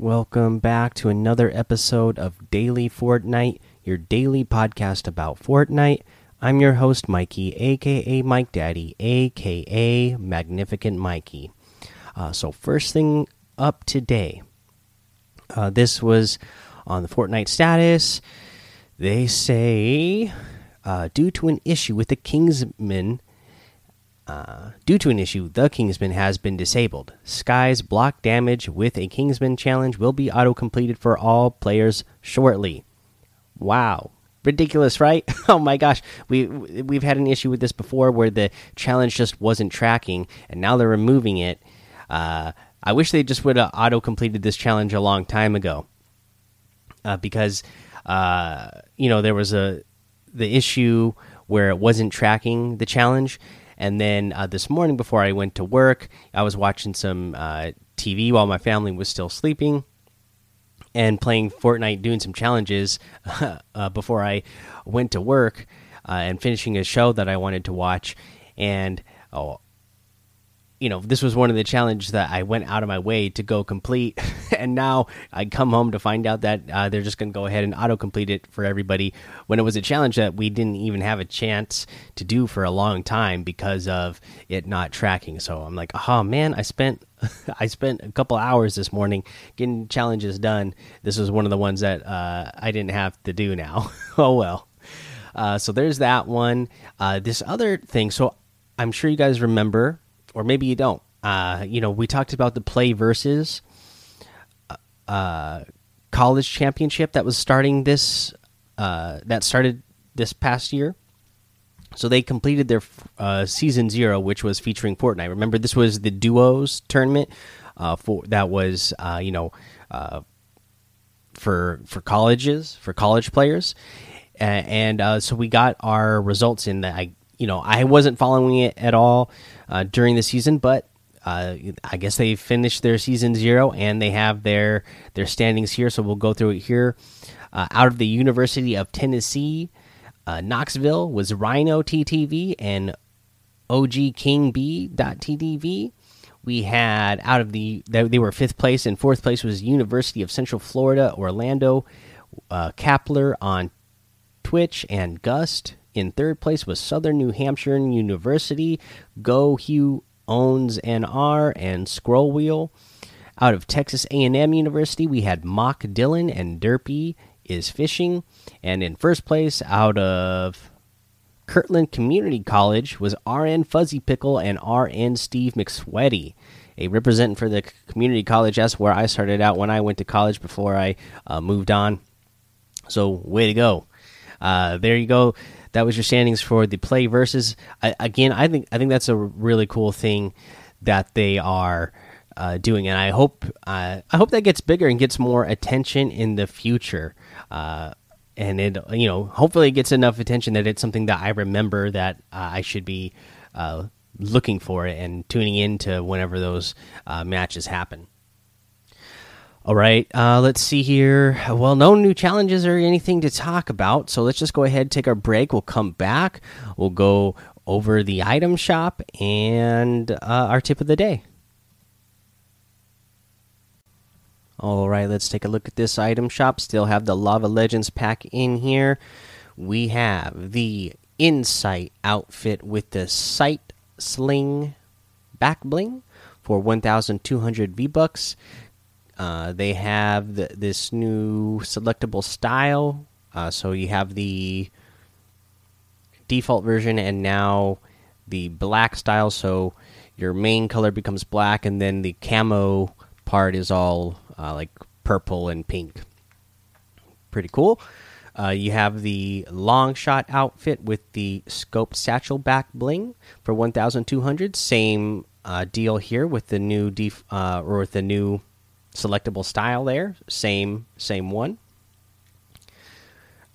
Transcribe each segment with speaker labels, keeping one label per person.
Speaker 1: Welcome back to another episode of Daily Fortnite, your daily podcast about Fortnite. I'm your host, Mikey, aka Mike Daddy, aka Magnificent Mikey. Uh, so, first thing up today, uh, this was on the Fortnite status. They say, uh, due to an issue with the Kingsman uh, due to an issue, the Kingsman has been disabled. Sky's block damage with a Kingsman challenge will be auto completed for all players shortly. Wow, ridiculous, right? oh my gosh, we we've had an issue with this before where the challenge just wasn't tracking, and now they're removing it. Uh, I wish they just would have auto completed this challenge a long time ago, uh, because uh, you know there was a the issue where it wasn't tracking the challenge and then uh, this morning, before I went to work, I was watching some uh, TV while my family was still sleeping and playing Fortnite, doing some challenges uh, before I went to work uh, and finishing a show that I wanted to watch. And oh, you know, this was one of the challenges that I went out of my way to go complete, and now I come home to find out that uh, they're just going to go ahead and auto complete it for everybody when it was a challenge that we didn't even have a chance to do for a long time because of it not tracking. So I'm like, oh man, I spent I spent a couple hours this morning getting challenges done. This was one of the ones that uh, I didn't have to do now. oh well. Uh, so there's that one. Uh, this other thing. So I'm sure you guys remember or maybe you don't. Uh, you know, we talked about the PlayVS uh, uh, college championship that was starting this uh, that started this past year. So they completed their uh, season zero, which was featuring Fortnite. Remember, this was the duos tournament uh, for that was uh, you know uh, for for colleges for college players, and, uh, so we got our results in that. I you know I wasn't following it at all uh, during the season, but uh, I guess they finished their season zero and they have their their standings here. So we'll go through it here. Uh, out of the University of Tennessee, uh, Knoxville was Rhino TTV and OG King B TTV. We had out of the they were fifth place and fourth place was University of Central Florida Orlando uh, Kapler on Twitch and Gust in third place was Southern New Hampshire University. Go Hugh owns NR and Scroll Wheel. Out of Texas A&M University, we had Mock Dylan and Derpy is fishing. And in first place, out of Kirtland Community College, was RN Fuzzy Pickle and RN Steve McSweaty. A representative for the community college. That's where I started out when I went to college before I uh, moved on. So, way to go. Uh, there you go that was your standings for the PlayVS. I, again, I think I think that's a really cool thing that they are uh, doing, and I hope uh, I hope that gets bigger and gets more attention in the future. Uh, and it, you know, hopefully it gets enough attention that it's something that I remember that uh, I should be uh, looking for it and tuning into whenever those matches happen. All right, uh, let's see here. Well, no new challenges or anything to talk about, so let's just go ahead take our break. We'll come back. We'll go over the item shop and uh, our tip of the day. All right, let's take a look at this item shop. Still have the Lava Legends pack in here. We have the Insight outfit with the Sight Sling back bling for 1,200 V bucks. Uh, they have the, this new selectable style. Uh, so you have the default version and now the black style. So your main color becomes black, and then the camo part is all uh, like purple and pink. Pretty cool. Uh, you have the long shot outfit with the scoped satchel back bling for 1,200. Same uh, deal here with the new def or with the new selectable style there. Same same one.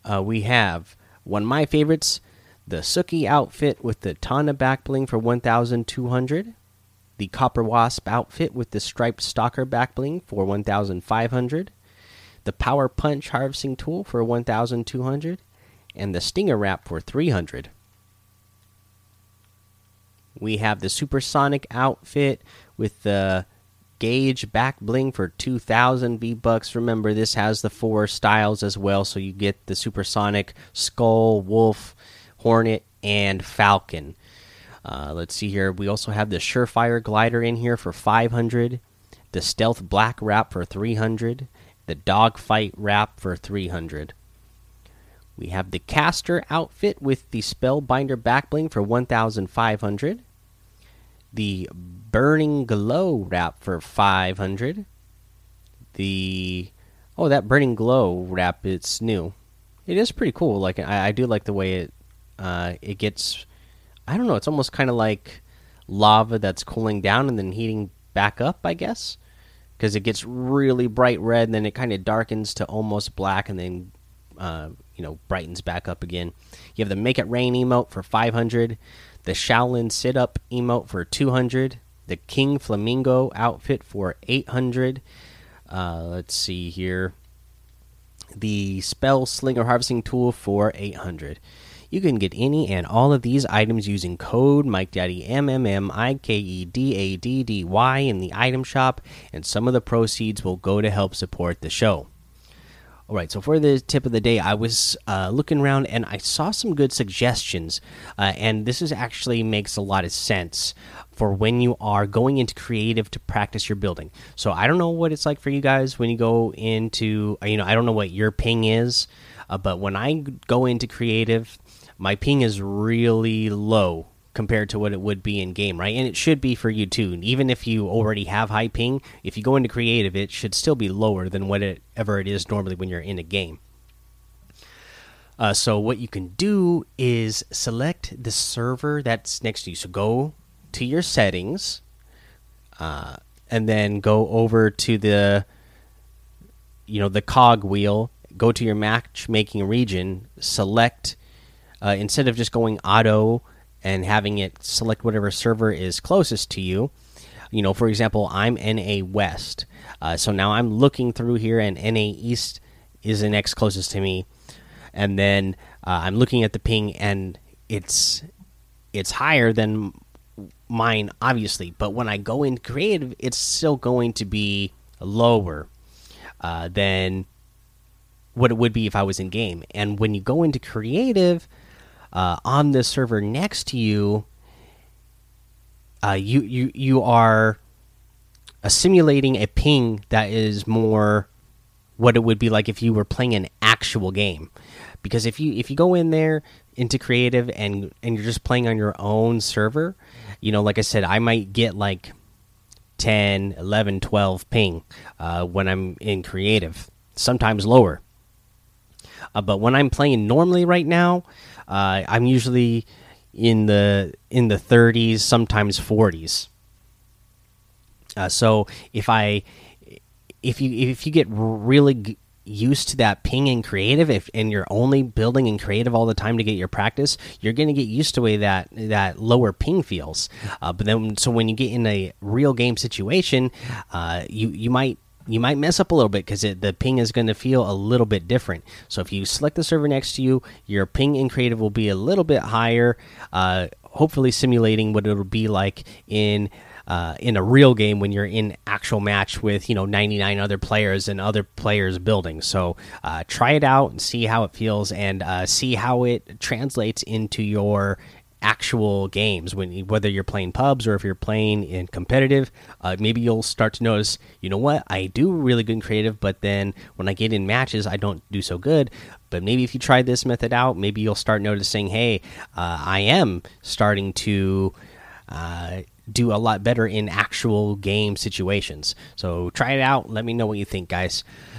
Speaker 1: Uh, we have one of my favorites, the Suki outfit with the Tana back bling for 1,200. The Copper Wasp outfit with the striped stalker back bling for 1,500. The Power Punch harvesting tool for 1,200. And the Stinger wrap for 300. We have the Supersonic outfit with the Gauge back bling for 2000 V bucks. Remember, this has the four styles as well, so you get the supersonic skull, wolf, hornet, and falcon. Uh, let's see here. We also have the surefire glider in here for 500, the stealth black wrap for 300, the dogfight wrap for 300. We have the caster outfit with the spellbinder backbling for 1500 the burning glow wrap for 500 the oh that burning glow wrap it's new. It is pretty cool. Like i, I do like the way it uh, it gets i don't know it's almost kind of like lava that's cooling down and then heating back up i guess. Because it gets really bright red and then it kind of darkens to almost black and then uh, you know brightens back up again you have the make it rain emote for 500 the Shaolin sit up emote for 200, the King Flamingo outfit for 800. Uh, let's see here. The Spell Slinger harvesting tool for 800. You can get any and all of these items using code MikeDaddy M M M I K E D A D D Y in the item shop, and some of the proceeds will go to help support the show. All right, so for the tip of the day, I was uh, looking around and I saw some good suggestions, uh, and this is actually makes a lot of sense for when you are going into creative to practice your building. So I don't know what it's like for you guys when you go into, uh, you know, I don't know what your ping is, uh, but when I go into creative, my ping is really low compared to what it would be in game, right? And it should be for you too. Even if you already have high ping, if you go into creative, it should still be lower than whatever it is normally when you're in a game. Uh, so what you can do is select the server that's next to you. So go to your settings, uh, and then go over to the, you know, the cog wheel. Go to your matchmaking region. Select uh, instead of just going auto and having it select whatever server is closest to you. You know, for example, I'm NA West, uh, so now I'm looking through here, and NA East is the next closest to me, and then uh, I'm looking at the ping, and it's it's higher than mine, obviously. But when I go in creative, it's still going to be lower uh, than what it would be if I was in game. And when you go into creative, uh, on the server next to you, uh, you you you are uh, simulating a ping that is more what it would be like if you were playing an actual game. Because if you if you go in there into creative and and you're just playing on your own server, you know, like I said, I might get like 10, 11, 12 ping uh, when I'm in creative, sometimes lower. Uh, but when I'm playing normally right now, uh, I'm usually in the in the 30s, sometimes 40s. Uh, so if I if you if you get really used to that ping and creative if and you're only building in creative all the time to get your practice you're going to get used to way that that lower ping feels uh, but then so when you get in a real game situation uh, you you might you might mess up a little bit because the ping is going to feel a little bit different. So if you select the server next to you, your ping in creative will be a little bit higher, uh, hopefully simulating what it'll be like in. Uh, in a real game, when you're in actual match with you know 99 other players and other players building, so uh, try it out and see how it feels, and uh, see how it translates into your actual games when whether you're playing pubs or if you're playing in competitive uh, maybe you'll start to notice you know what i do really good creative but then when i get in matches i don't do so good. But maybe if you try this method out maybe you'll start noticing hey uh, i am starting to uh, do a lot better in actual game situations. So try it out. Let me know what you think guys